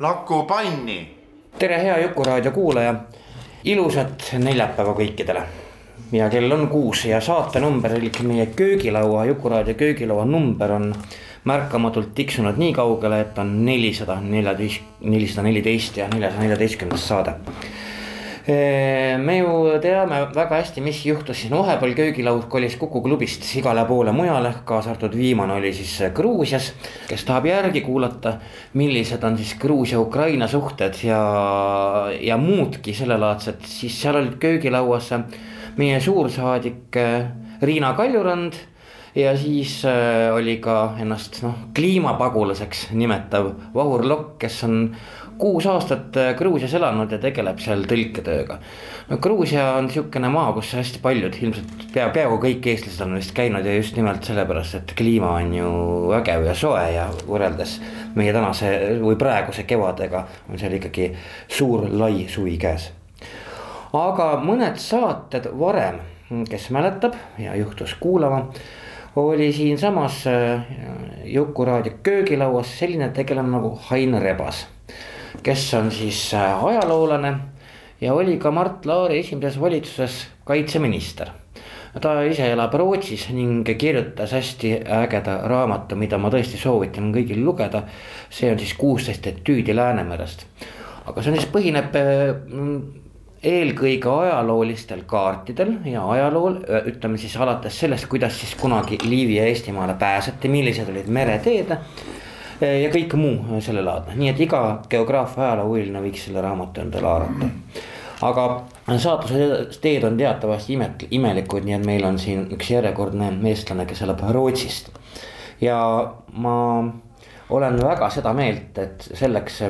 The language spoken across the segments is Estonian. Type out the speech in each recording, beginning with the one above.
Laku panni. tere, hea Jukuraadio kuulaja. ilusat neljapäeva kõikidele. ja kell on kuus ja saatenumber, ehk meie köögilaua, Jukuraadio köögilaua number on märkamatult tiksunud nii kaugele, et on nelisada neljateist, nelisada neliteist ja neljasaja neljateistkümnes saade me ju teame väga hästi, mis juhtus siin vahepeal, köögilaud kolis Kuku klubist igale poole mujale, kaasa arvatud viimane oli siis Gruusias. kes tahab järgi kuulata, millised on siis Gruusia-Ukraina suhted ja, ja muudki sellelaadset, siis seal olid köögilauas meie suursaadik äh, Riina Kaljurand ja siis äh, oli ka ennast noh, kliimapagulaseks nimetav Vahur Lokk, kes on kuus aastat äh, Gruusias elanud ja tegeleb seal tõlketööga. no Gruusia on sihukene maa, kus hästi paljud ilmselt pea, peaaegu kõik eestlased on vist käinud ja just nimelt sellepärast, et kliima on ju vägev ja soe ja võrreldes meie tänase või praeguse kevadega on seal ikkagi suur lai suvi käes. aga mõned saated varem, kes mäletab ja juhtus kuulama oli siinsamas äh, Juku-raadio köögilauas selline tegelane nagu Hain Rebas kes on siis äh, ajaloolane ja oli ka Mart Laari esimeses valitsuses kaitseminister. ta ise elab Rootsis ning kirjutas hästi ägeda raamatu, mida ma tõesti soovitan kõigil lugeda. see on siis kuusteist etüüdi Läänemerest, aga see on siis põhineb äh, eelkõige ajaloolistel kaartidel ja ajalool, ütleme siis alates sellest, kuidas siis kunagi Liivi ja Eestimaale pääseti, millised olid mereteed ja kõik muu sellelaadne, nii et iga geograafia ajaloohuviline võiks selle raamatu endale haarata. aga saatuse teed on teatavasti imet-, imelikud, nii et meil on siin üks järjekordne eestlane, kes elab Rootsist. ja ma olen väga seda meelt, et selleks,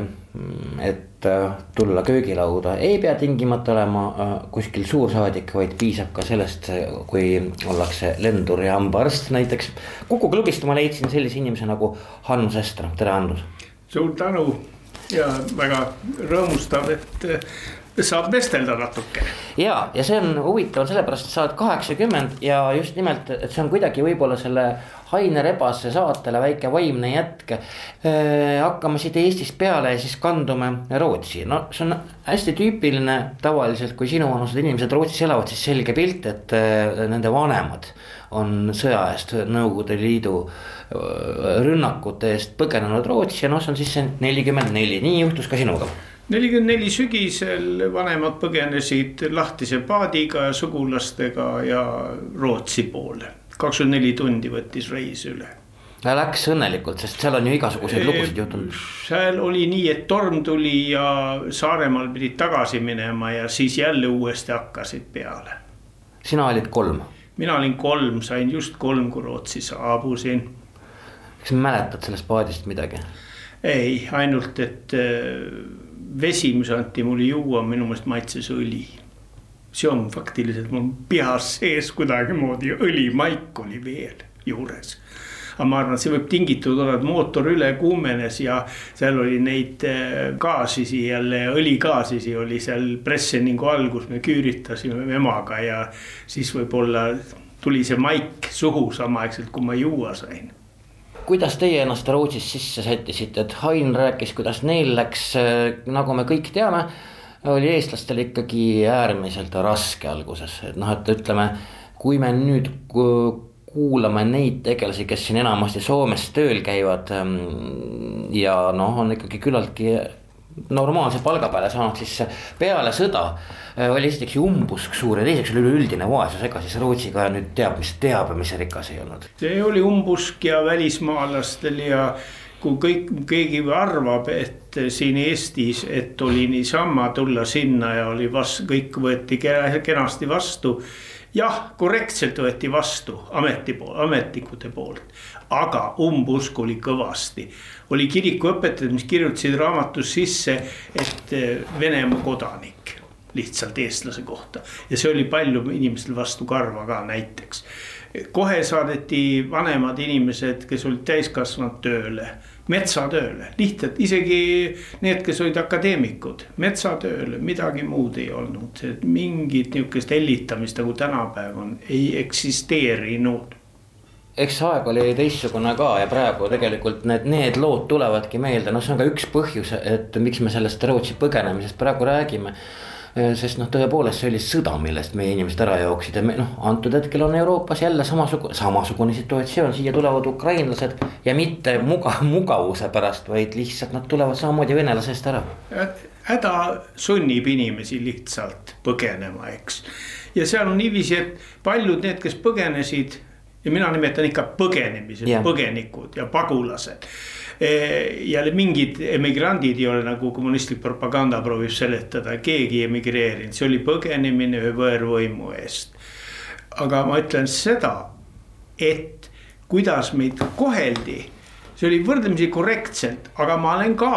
et äh, tulla köögilauda, ei pea tingimata olema äh, kuskil suursaadik, vaid piisab ka sellest, kui ollakse lendur ja hambaarst näiteks. Kuku klubist ma leidsin sellise inimese nagu Hanno Sester, tere Hanno. suur tänu ja väga rõõmustav, et saab vestelda natuke. ja, ja see on huvitav sellepärast, et sa oled kaheksakümmend ja just nimelt, et see on kuidagi võib-olla selle Haine Rebase saatele väike vaimne jätk. hakkame siit Eestist peale ja siis kandume Rootsi, no see on hästi tüüpiline tavaliselt, kui sinuvanused inimesed Rootsis elavad, siis selge pilt, et nende vanemad on sõja eest Nõukogude Liidu rünnakute eest põgenenud Rootsi ja noh, see on siis see nelikümmend neli, nii juhtus ka sinuga nelikümmend neli sügisel vanemad põgenesid lahtise paadiga ja sugulastega ja Rootsi poole. kakskümmend neli tundi võttis reis üle. Läks õnnelikult, sest seal on ju igasuguseid lugusid juhtunud. seal oli nii, et torm tuli ja Saaremaal pidid tagasi minema ja siis jälle uuesti hakkasid peale. sina olid kolm? mina olin kolm, sain just kolm, kui Rootsi saabusin. kas mäletad sellest paadist midagi? ei, ainult, et vesi, mis anti mulle juua, minu meelest maitses õli. see on faktiliselt mul peas sees kuidagimoodi, õlimaik oli veel juures aga ma arvan, et see võib tingitud olla, et mootor üle kuumenes ja seal oli neid gaasisi jälle, õligaasisi oli seal Presseningu all, kus me küüritasime emaga ja siis võib-olla tuli see maik suhu samaaegselt, kui ma juua sain kuidas teie ennast Rootsis sisse sättisite, et Hain rääkis, kuidas neil läks, nagu me kõik teame. oli eestlastel ikkagi äärmiselt raske alguses, et noh, et ütleme, kui me nüüd kuulame neid tegelasi, kes siin enamasti Soomes tööl käivad. ja noh, on ikkagi küllaltki normaalse palga peale saanud, siis peale sõda oli esiteks umbusk suur ja teiseks oli üleüldine vaesus, ega siis Rootsi ka nüüd teab, mis teab ja mis rikas ei olnud. see oli umbusk ja välismaalastel ja kui kõik, keegi arvab, et siin Eestis, et oli niisama tulla sinna ja oli vastu, kõik võeti kenasti vastu. Jah, korrektselt võeti vastu ameti pool, ametnikude poolt, aga umbusku oli kõvasti. oli kirikuõpetajad, mis kirjutasid raamatus sisse, et Venemaa kodanik lihtsalt eestlase kohta. Ja see oli palju inimestel vastu karva ka näiteks. Kohe saadeti vanemad inimesed, kes olid täiskasvanud tööle, metsatööle, lihtsalt isegi need, kes olid akadeemikud, metsatööle, midagi muud ei olnud, mingit nihukest hellitamist nagu tänapäev on, ei eksisteerinud. Eks aeg oli teistsugune ka ja praegu tegelikult need, need lood tulevadki meelde, noh, see on ka üks põhjus, et miks me sellest Rootsi põgenemisest praegu räägime sest noh, tõepoolest see oli sõda, millest meie inimesed ära jooksid ja me noh, antud hetkel on Euroopas jälle samasugune, samasugune situatsioon, siia tulevad ukrainlased. ja mitte muga-, mugavuse pärast, vaid lihtsalt nad tulevad samamoodi venelasest ära. häda sunnib inimesi lihtsalt põgenema, eks. ja seal on niiviisi, et paljud need, kes põgenesid ja mina nimetan ikka põgenemised põgenikud ja pagulased ja mingid emigrandid ei ole nagu kommunistlik propaganda proovib seletada, keegi ei emigreerinud, see oli põgenemine ühe võõrvõimu eest. aga ma ütlen seda, et kuidas meid koheldi, see oli võrdlemisi korrektselt, aga ma olen ka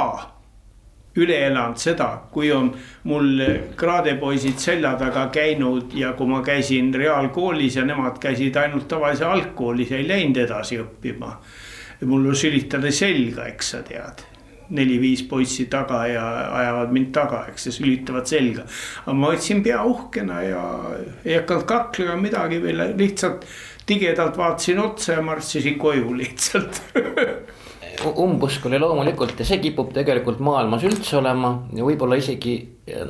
üle elanud seda, kui on mul kraadepoisid selja taga käinud ja kui ma käisin reaalkoolis ja nemad käisid ainult tavalise algkoolis ei läinud edasi õppima mul sülitada selga, eks sa tead neli-viis poissi taga ja ajavad mind taga, eks ja sülitavad selga. aga ma võtsin pea uhkena ja ei hakanud kaklema midagi veel, lihtsalt tigedalt vaatasin otsa ja marssisin koju lihtsalt umbusk oli loomulikult ja see kipub tegelikult maailmas üldse olema ja võib-olla isegi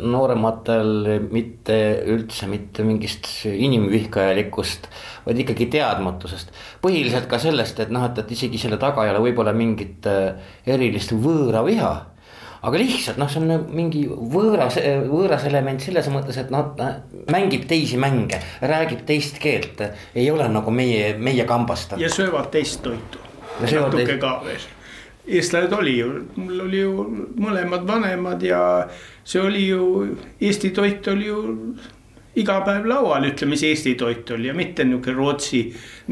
noorematel mitte üldse mitte mingist inimvihkajalikkust, vaid ikkagi teadmatusest. põhiliselt ka sellest, et noh, et, et isegi selle taga ei ole võib-olla mingit äh, erilist võõraviha aga lihtsalt noh, see on mingi võõras, võõras element selles mõttes, et noh, mängib teisi mänge, räägib teist keelt, ei ole nagu meie, meie kambast. ja söövad teist toitu. natuke ka veel eestlased oli ju, mul oli ju mõlemad vanemad ja see oli ju, Eesti toit oli ju iga päev laual, ütleme siis Eesti toit oli ja mitte nihuke Rootsi.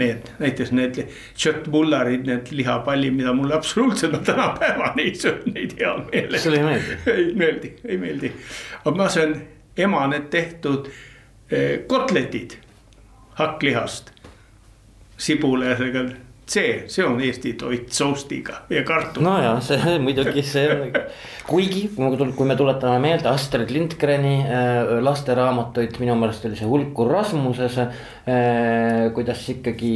Need näiteks need köttbullarid, need lihapallid, mida mulle absoluutselt no tänapäevani ei söö neid hea meelega. sulle ei meeldi? ei meeldi, ei meeldi. aga ma söön ema need tehtud eh, kotletid hakklihast, sibulasega see, see on Eesti toit soustiga ja kartul. no ja see muidugi see kuigi kui me tuletame meelde Astrid Lindgreni äh, lasteraamatuid, minu meelest oli see Hulkur Rasmuses äh,. kuidas ikkagi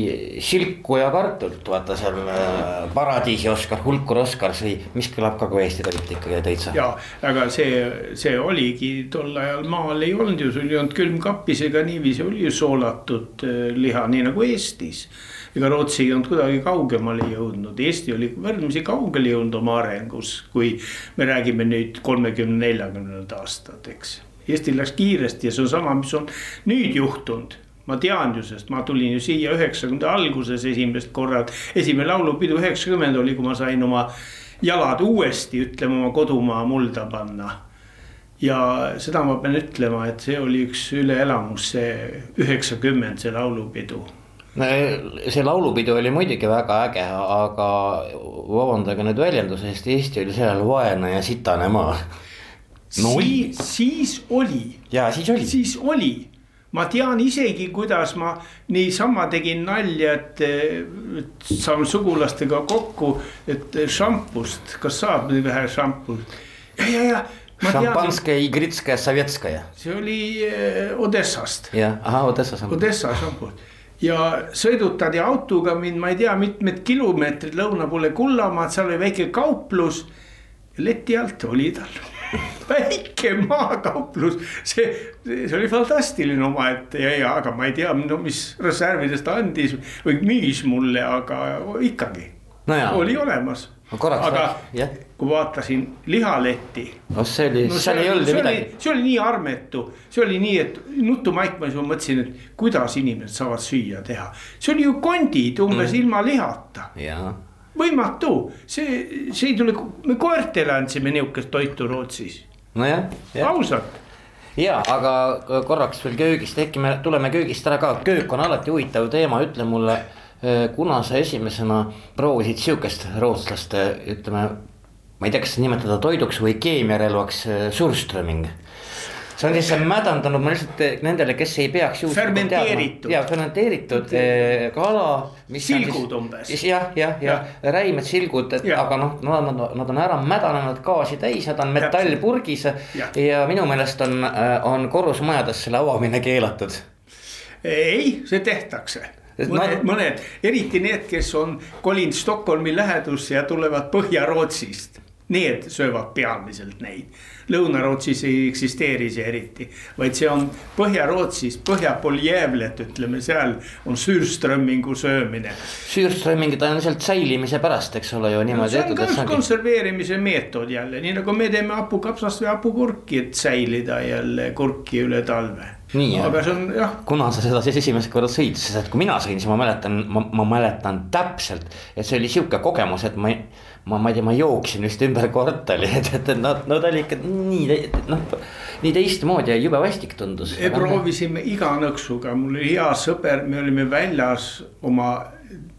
silku ja kartulit, vaata seal äh, Paradiisi Oskar, Hulkur Oskar sõi, mis kõlab ka kui Eesti toit ikkagi täitsa. ja, aga see, see oligi tol ajal maal ei olnud ju, sul ei olnud külmkapis ega niiviisi oli ju soolatud liha, nii nagu Eestis ega Rootsi ei olnud kuidagi kaugemale jõudnud, Eesti oli võrdlemisi kaugele jõudnud oma arengus, kui me räägime nüüd kolmekümne, neljakümnendat aastat, eks. Eestil läks kiiresti ja see on sama, mis on nüüd juhtunud ma tean ju, sest ma tulin ju siia üheksakümnenda alguses esimest korda, esimene laulupidu üheksakümmend oli, kui ma sain oma jalad uuesti, ütleme oma kodumaa mulda panna. ja seda ma pean ütlema, et see oli üks üleelamus, see üheksakümmend, see laulupidu see laulupidu oli muidugi väga äge, aga vabandage nüüd väljenduse eest, Eesti oli sellel vaene ja sitane maa. no oli. siis oli. ja siis oli. siis oli ma tean isegi, kuidas ma niisama tegin nalja, et, saan sugulastega kokku, et šampust, kas saab nüüd vähe šampust ja, ja, ja. Šampanskaja, Igritskaja, Sovetskaja. see oli eh, Odessast. jah, ahah, Odessa šampust. Odessa šampust ja sõidutati autoga mind, ma ei tea, mitmed kilomeetrid lõuna poole Kullamaad, seal oli väike kauplus. leti alt oli tal. Väike maakauplus, see, see oli fantastiline omaette ja, ja aga ma ei tea, no mis reservidest andis või müüs mulle, aga ikkagi no oli olemas aga jah. kui vaatasin lihaletti. noh, see oli no,, seal ei olnud ju midagi. see oli nii armetu, see oli nii, et nutumaikmas ma mõtlesin, et kuidas inimesed saavad süüa teha. see oli ju kondid umbes mm. ilma lihata. võimatu, see, see ei tule, me koertele andsime nihukest toitu Rootsis, nojah, jah ausalt ja aga korraks veel köögist, äkki me tuleme köögist ära ka, köök on alati huvitav teema, ütle mulle. Kuna sa esimesena proovisid sihukest rootslaste, ütleme, ma ei tea, kas nimetada toiduks või keemiarelvaks surströmming see on siis see mädandanud, ma lihtsalt nendele, kes ei peaks Fermenteeritud. ja fermenteeritud kala. Silgud umbes. jah, jah, ja, ja räimed silgud, aga noh, nad, nad, nad on ära mädanenud gaasi täis, nad on metallpurgis. Ja. ja minu meelest on, on korrusmajades selle avamine keelatud. ei, see tehtakse mõned mõned, eriti need, kes on kolinud Stockholmi lähedusse ja tulevad Põhja-Rootsist. Need söövad peamiselt neid. Lõuna-Rootsis ei eksisteeri see eriti, vaid see on Põhja-Rootsis, põhjapool Gävlet, ütleme seal on Sürströmmingu söömine. Süürstroomingid on lihtsalt säilimise pärast, eks ole ju niimoodi see on ka et üks konserveerimise meetod jälle, nii nagu me teeme hapukapsast või hapukurki, et säilida jälle kurki üle talve. Nii, aga see on jah. Kuna sa seda siis esimest korda sõid, sest et kui mina sõin, siis ma mäletan, ma, ma mäletan täpselt, et see oli sihuke kogemus, et ma ma, ma ei tea, ma jooksin vist ümber kvartali, et, et, et no, no ta oli ikka nii, noh, nii teistmoodi ja jube vastik tundus. me proovisime iga nõksuga, mul oli hea sõber, me olime väljas oma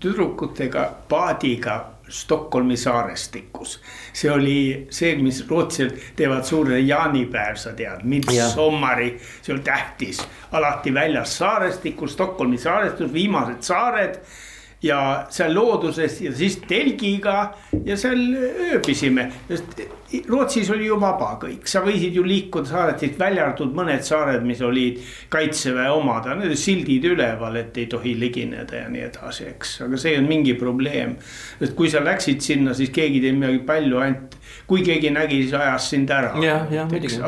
tüdrukutega paadiga Stockholmi saarestikus. see oli see, mis Rootsil teevad suure jaanipäev, sa tead, midsommari, see oli tähtis. alati väljas saarestikus, Stockholmi saarestus, viimased saared ja seal looduses ja siis telgiga ja seal ööbisime, sest Rootsis oli ju vaba kõik, sa võisid ju liikuda saaretist välja arvatud mõned saared, mis olid kaitseväe omad, need olid sildid üleval, et ei tohi ligineda ja nii edasi, eks, aga see on mingi probleem. et kui sa läksid sinna, siis keegi ei teinud midagi palju, ainult kui keegi nägi, siis ajas sind ära.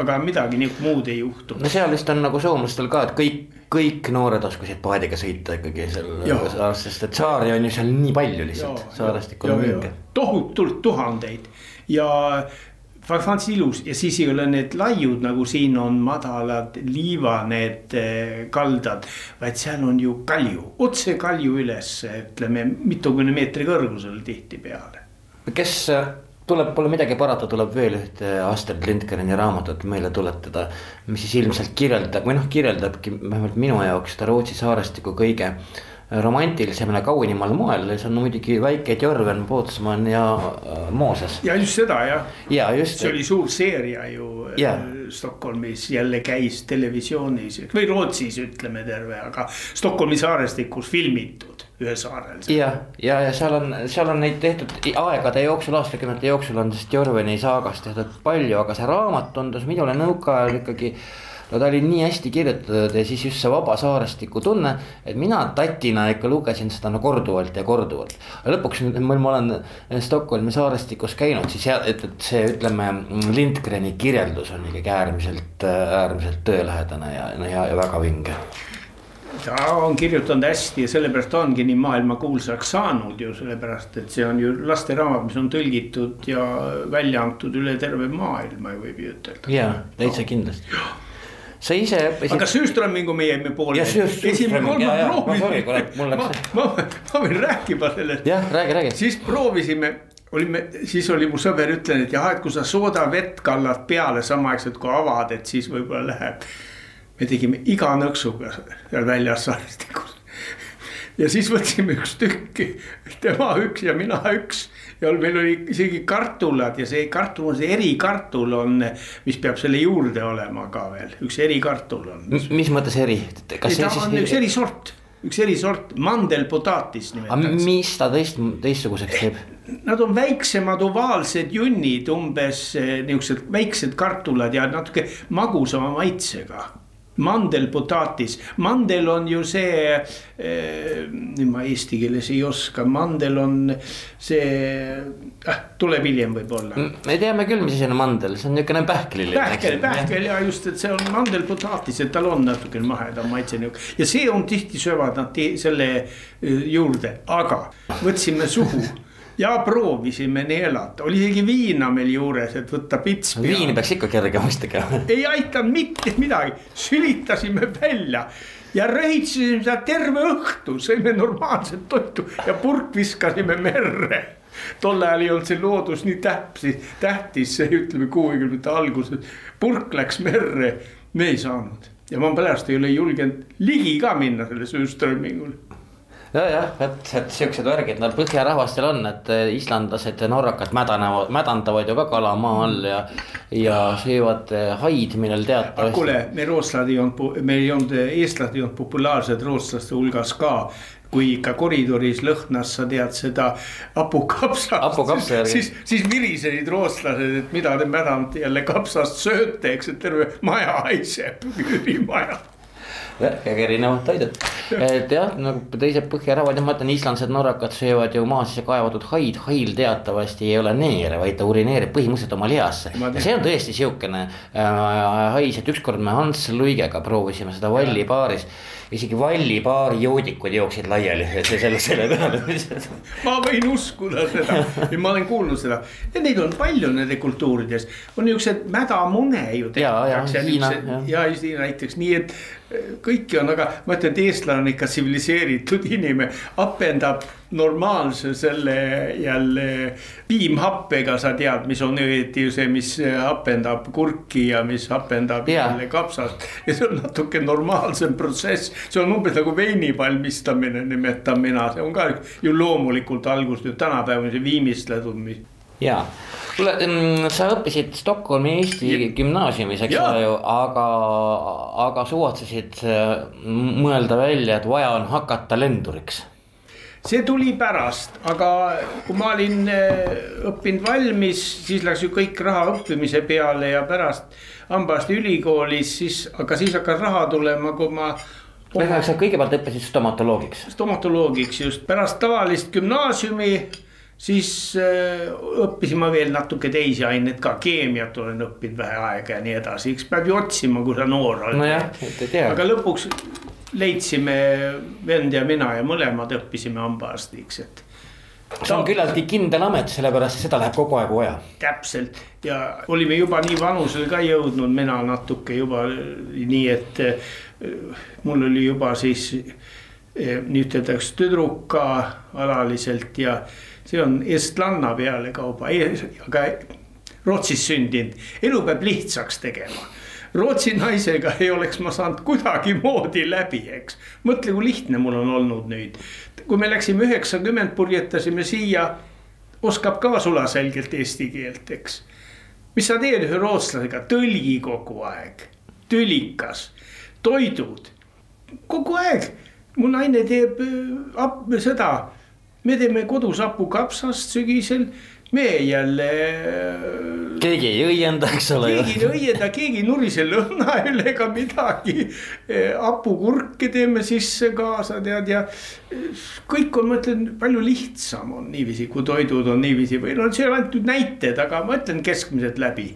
Aga midagi niisugust muud ei juhtu. no seal vist on nagu soomlastel ka, et kõik, kõik noored oskasid paadiga sõita ikkagi seal sest et saari on ju seal nii palju lihtsalt, saarestikul on vinge. tohutult tuhandeid ja fantastilis ilus ja siis ei ole need laiud nagu siin on madalad liiva need eh, kaldad. vaid seal on ju kalju, otse kalju üles, ütleme mitukümne meetri kõrgusel tihtipeale. kes tuleb, pole midagi parata, tuleb veel ühte Astrid Lindgreni raamatut meile tuletada. mis siis ilmselt kirjeldab või noh, kirjeldabki vähemalt minu jaoks seda Rootsi saarestiku kõige romantilisem ja kaunimal moel, see on muidugi väike Jorven, Pootsman ja äh, Mooses. ja just seda jah, ja just see, oli suur seeria ju Jaa. yeah. Stockholmis jälle käis televisioonis või Rootsis ütleme terve, aga Stockholmi saarestikus filmitud ühel saarel. ja, ja, ja seal on, seal on neid tehtud aegade jooksul, aastakümnete jooksul on sellest Jorveni saagast tehtud palju, aga see raamat tundus minule nõukaajal ikkagi. no ta oli nii hästi kirjutatud ja siis just see vaba saarestiku tunne, et mina tatina ikka lugesin seda no korduvalt ja korduvalt. aga lõpuks, mil ma olen Stockholmi saarestikus käinud, siis ja, et, et see ütleme, Lindgreni kirjeldus on ikkagi äärmiselt, äärmiselt tõelähedane ja, ja, ja väga vinge ta on kirjutanud hästi ja sellepärast ongi nii maailmakuulsaks saanud ju sellepärast, et see on ju lasteraamat, mis on tõlgitud ja välja antud üle terve maailma, võib ju ütelda. ja täitsa kindlasti. sa ise õppisid aga. Süüströmmingu me jäime Süür-. Süürströmming, jaa, jaa, ma ma ma, ma võin rääkima sellest. jah, räägi, räägi. siis proovisime, olime, siis oli mu sõber ütlenud, et jah, et kui sa soodavett kallad peale samaaegselt kui avad, et siis võib-olla läheb. Me tegime iga nõksuga seal väljas saaristikus. ja siis võtsime üks tükki, tema üks ja mina üks ja meil oli isegi kartulad ja see kartul on see erikartul on, mis peab selle juurde olema ka veel, üks erikartul on. mis mõttes eri? ta on üks siis, erisort, üks erisort, mandelpotatis nimetatakse. mis ta teist, teistsuguseks teeb? Nad on väiksemad ovaalsed junnid, umbes eh, niuksed väiksed kartulad ja natuke magusama maitsega. mandelpotatis, mandel on ju see eh,, nüüd ma eesti keeles ei oska, mandel on see äh,, tuleb hiljem võib-olla. me teame küll, mis asi on mandel, see on niisugune pähkliline. pähkel, pähkel ja just, et see on mandelpotatis, et tal on natukene mahedam maitse niuke ja see on tihti söövad nad selle eh, juurde, aga võtsime suhu ja proovisime neelata, oli isegi viina meil juures, et võtta pits viini peaks ikka kergemaks tegema. ei aidanud mitte midagi, sülitasime välja ja röhitsesime seda terve õhtu, sõime normaalset toitu ja purk viskasime merre. Tol ajal ei olnud see loodus nii täpsi, tähtis, ütleme kuuekümnendate alguses. purk läks merre, me ei saanud. Ja ma pärast ei ole julgenud ligi ka minna selle Sundströmingule nojah, et, et siuksed värgid no põhjarahvastel on, et eh, islandlased ja norrakad mädanevad, mädandavad ju ka kala maa all ja. ja söövad eh, haid, millel teatavasti. kuule, me rootslased ei olnud, meil ei olnud, eestlased ei olnud populaarsed rootslaste hulgas ka kui ikka koridoris lõhnas, sa tead seda hapukapsast. hapukapsa järgi. siis, siis virisesid rootslased, et mida te madam jälle kapsast sööte, eks, et terve maja haiseb, üürimaja värkega erinevat toidet. et jah, nagu teised põhjarahvad ja ma ütlen, islandlased, norrakad söövad ju maa sisse kaevatud haid, hail teatavasti ei ole neer, vaid ta urineerib põhimõtteliselt oma lihasse. ja see on tõesti sihukene äh, hais, et ükskord me Hans Luigega proovisime seda Valli baaris isegi Valli baari joodikud jooksid laiali selle, selle peale ma võin uskuda seda ja ma olen kuulnud seda ja neid on palju nende kultuurides, on niuksed mädamune ju. ja, ja Hiina. ja Hiina näiteks, nii et kõiki on, aga ma ütlen, et eestlane on ikka tsiviliseeritud inimene, apendab normaalse selle jälle piimhappega, sa tead, mis on õieti ju see, mis hapendab kurki ja mis hapendab ja. jälle kapsast. ja see on natuke normaalsem protsess, see on umbes nagu veini valmistamine, nimetan mina, see on ka ju loomulikult algusest ju tänapäeval see viimistletud ja, kuule, mm, sa õppisid Stockholmi Eesti ja. gümnaasiumis, eks ole ju, aga, aga suvatsesid äh, mõelda välja, et vaja on hakata lenduriks see tuli pärast, aga kui ma olin äh, õppinud valmis, siis läks ju kõik raha õppimise peale ja pärast hambaarsti ülikoolis, siis, aga siis hakkas raha tulema, kui ma tähendab, sa kõigepealt õppisid stomatoloogiks? stomatoloogiks just, pärast tavalist gümnaasiumi siis äh, õppisin ma veel natuke teisi aineid ka, keemiat olen õppinud vähe aega ja nii edasi, eks peab ju otsima, kui sa noor oled. No. aga lõpuks leidsime vend ja mina ja mõlemad õppisime hambaarstiks, et see on küllaltki kindel amet, sellepärast seda läheb kogu aeg vaja. täpselt. Ja olime juba nii vanusel ka jõudnud, mina natuke juba nii, et äh, mul oli juba siis äh, nüüd üteldakse tüdruk ka alaliselt ja see on estlanna pealekauba, aga Rootsis sündinud, elu peab lihtsaks tegema. Rootsi naisega ei oleks ma saanud kuidagimoodi läbi, eks. mõtle, kui lihtne mul on olnud nüüd. kui me läksime üheksakümmend, purjetasime siia, oskab ka sulaselgelt eesti keelt, eks. mis sa teed ühe rootslasega, tõlgi kogu aeg, tülikas, toidud, kogu aeg. mu naine teeb äh, seda me teeme kodus hapukapsast sügisel, me jälle. keegi ei õienda, eks ole. keegi ei õienda, keegi ei nurise lõhna üle ega midagi. hapukurke teeme sisse kaasa, tead ja kõik on, ma ütlen, palju lihtsam on niiviisi, kui toidud on niiviisi või no see on ainult näited, aga ma ütlen keskmiselt läbi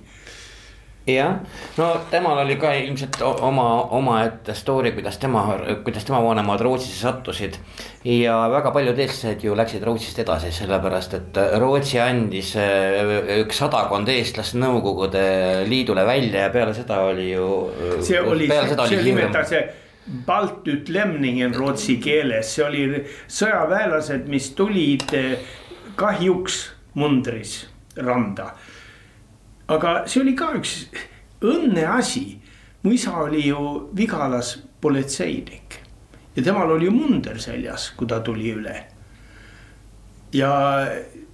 jah, no temal oli ka ilmselt oma, omaette story, kuidas tema, kuidas tema vanemad Rootsisse sattusid. ja väga paljud eestlased ju läksid Rootsist edasi, sellepärast et Rootsi andis äh, üks sadakond eestlast Nõukogude Liidule välja ja peale seda oli ju. see oli, see nimetatakse Baltutlemningen rootsi keeles, see oli sõjaväelased, mis tulid äh, kahjuks mundris randa aga see oli ka üks õnneasi. mu isa oli ju Vigalas politseinik ja temal oli munder seljas, kui ta tuli üle. ja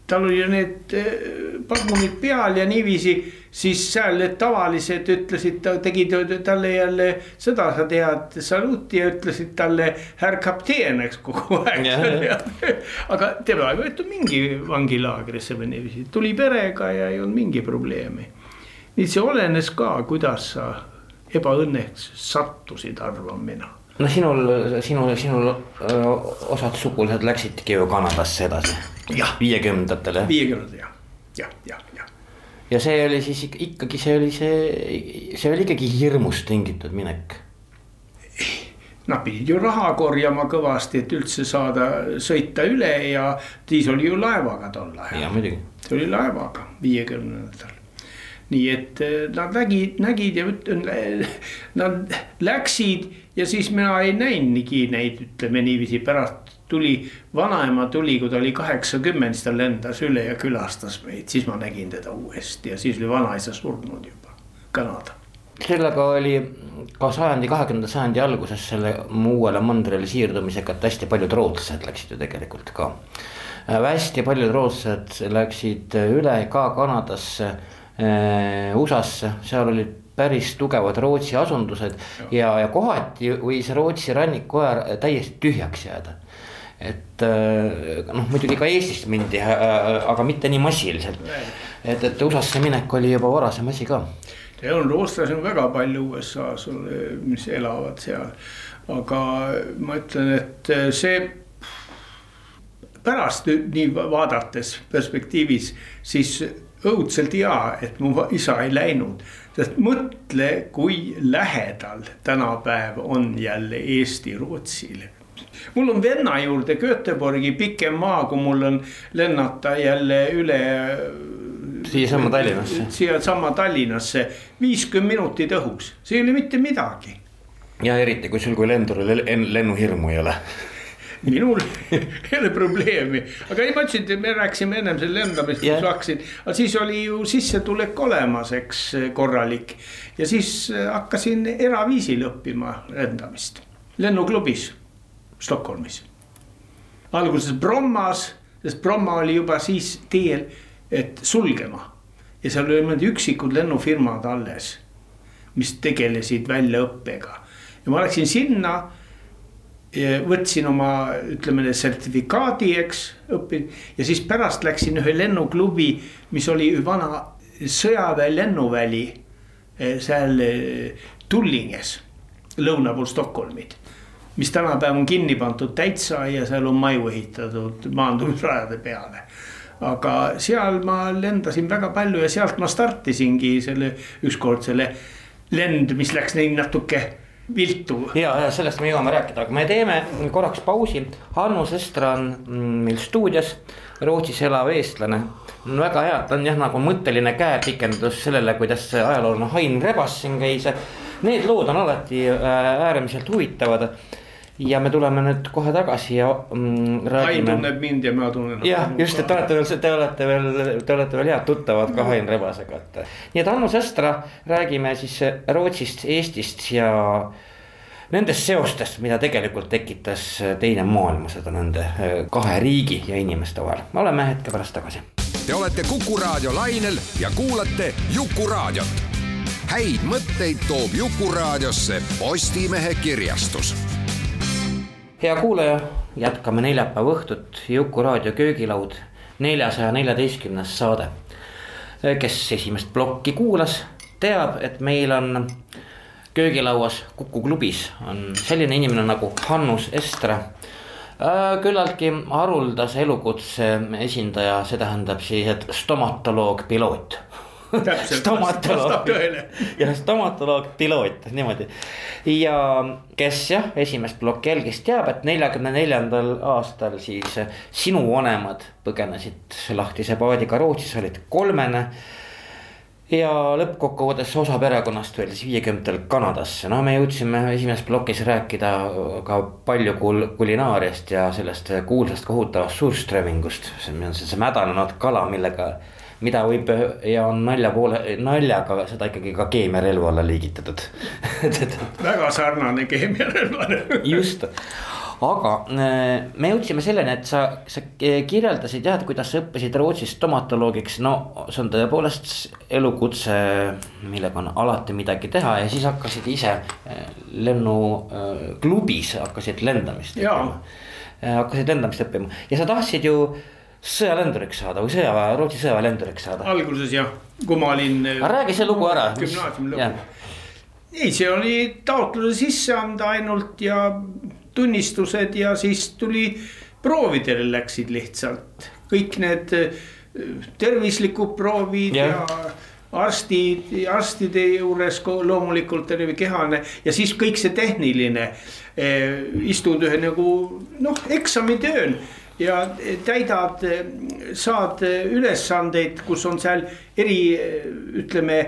tal oli need eh, padrunid peal ja niiviisi, siis seal need tavalised ütlesid, tegid talle jälle seda, sa tead, saluti ja ütlesid talle härr kapteen, eks kogu aeg aga tema ei võetud mingi vangilaagrisse või niiviisi, tuli perega ja ei olnud mingi probleemi. nii see olenes ka, kuidas sa ebaõnneks sattusid, arvan mina no sinul, sinul, sinul öö, osad sugulased läksidki ju Kanadasse edasi. viiekümnendatel jah? viiekümnendatel jah, jah, jah. Ja see oli siis ikkagi, see oli see, see oli ikkagi hirmust tingitud minek. Nad pidid ju raha korjama kõvasti, et üldse saada sõita üle ja siis oli ju laevaga tol ajal. see oli laevaga viiekümnendatel nii et eh, nad nägid, nägid ja ütlen, nad läksid ja siis mina ei näinudki neid, ütleme niiviisi pärast tuli, vanaema tuli, kui ta oli kaheksakümmend, siis ta lendas üle ja külastas meid, siis ma nägin teda uuesti ja siis oli vanaisa surnud juba, Kanada. Sellega oli ka sajandi, kahekümnenda sajandi alguses selle uuele mandrile siirdumisega, et hästi paljud rootslased läksid ju tegelikult ka. hästi paljud rootslased läksid üle ka Kanadasse äh,, USA-sse, seal olid päris tugevad Rootsi asundused ja, ja kohati võis Rootsi rannikuäär täiesti tühjaks jääda et äh, noh, muidugi ka Eestist mindi, äh, aga mitte nii massiliselt. et, et USA-sse minek oli juba varasem asi ka ja on rootslasi on väga palju USA-s, mis elavad seal. aga ma ütlen, et see pärast nii vaadates perspektiivis, siis õudselt hea, et mu isa ei läinud. sest mõtle, kui lähedal tänapäev on jälle Eesti Rootsile mul on venna juurde Göteborgi pikem maa, kui mul on lennata jälle üle siiasamma Tallinnasse. siiasamma Tallinnasse, viiskümmend minutit õhus, see ei ole mitte midagi. ja eriti, kui sul kui lenduril lennuhirmu ei ole minul ei ole probleemi, aga ei, ma ütlesin, et me rääkisime ennem selle lendamist yeah., ma hakkasin, aga siis oli ju sissetulek olemas, eks korralik. ja siis hakkasin eraviisil õppima lendamist, lennuklubis Stockholmis. alguses Brommas, sest Bromma oli juba siis teel et sulgema. ja seal oli mõned üksikud lennufirmad alles, mis tegelesid väljaõppega ja ma läksin sinna. võtsin oma, ütleme sertifikaadi, eks, õpin ja siis pärast läksin ühe lennuklubi, mis oli vana sõjaväe lennuväli eh, seal eh, Tullinges, lõuna pool Stockholmit mis tänapäev on kinni pandud täitsa ja seal on maju ehitatud maandumisrajade peale aga seal ma lendasin väga palju ja sealt ma startisingi selle ükskord selle lend, mis läks nii natuke viltu. ja, ja sellest me jõuame rääkida, aga me teeme korraks pausi. Hanno Sestra on meil stuudios, Rootsis elav eestlane. väga hea, ta on jah nagu mõtteline käepikendus sellele, kuidas ajaloolane Hain Rebas siin käis. Need lood on alati äh, äärmiselt huvitavad ja me tuleme nüüd kohe tagasi ja mm, räägime. Hain tunneb mind ja ma tunnen. jah, just, et te olete veel, te olete veel, te olete veel head tuttavad ka Hain Rebasega, et. nii et Hanno Sestra, räägime siis Rootsist, Eestist ja nendest seostest, mida tegelikult tekitas teine maailmasõda nende eh, kahe riigi ja inimeste vahel. me oleme hetke pärast tagasi. Te olete Kuku raadio lainel ja kuulate Jukuraadiot. häid mõtteid toob Jukuraadiosse Postimehe kirjastus hea kuulaja, jätkame neljapäeva õhtut. Juku raadio köögilaud, neljasaja neljateistkümnes saade. kes esimest plokki kuulas, teab, et meil on köögilauas Kuku klubis. On selline inimene nagu Hannus Estra küllaltki haruldase elukutse esindaja, see tähendab siis, et stomatoloog, piloot stomatoloog, jah, stomatoloog, piloot, niimoodi. ja kes jah, esimest plokki jälgis, teab, et neljakümne neljandal aastal siis sinu vanemad põgenesid lahtise paadiga Rootsis, olid kolmene. Ja lõppkokkuvõttes osa perekonnast veel siis viiekümnendatel Kanadasse, no me jõudsime esimeses plokis rääkida ka palju kul-, kulinaariast ja sellest kuulsast kohutavast suurströmmingust. see on see, see mädanenud kala, millega mida võib ja on nalja poole, naljaga seda ikkagi ka keemiarelva alla liigitatud. Väga sarnane keemiarelvale just, aga äh, me jõudsime selleni, et sa, sa kirjeldasid jah, et kuidas sa õppisid Rootsis stomatoloogiks, no see on tõepoolest elukutse, millega on alati midagi teha ja siis hakkasid ise äh, lennuklubis hakkasid lendamist. Äh, hakkasid lendamist õppima. Ja sa tahtsid ju sõjalenduriks saada või sõjaväe, Rootsi sõjaväelenduriks saada? alguses jah, kui ma olin. aga räägi see lugu ära. gümnaasiumi lõpus. ei, see oli taotluse sisse anda ainult ja tunnistused ja siis tuli proovidele läksid lihtsalt kõik need äh, tervislikud proovid ja, ja arstid, arstide juures loomulikult terve kehane ja siis kõik see tehniline. Eh, istud ühe nagu noh, eksamitööl ja täidad, saad ülesandeid, kus on seal eri, ütleme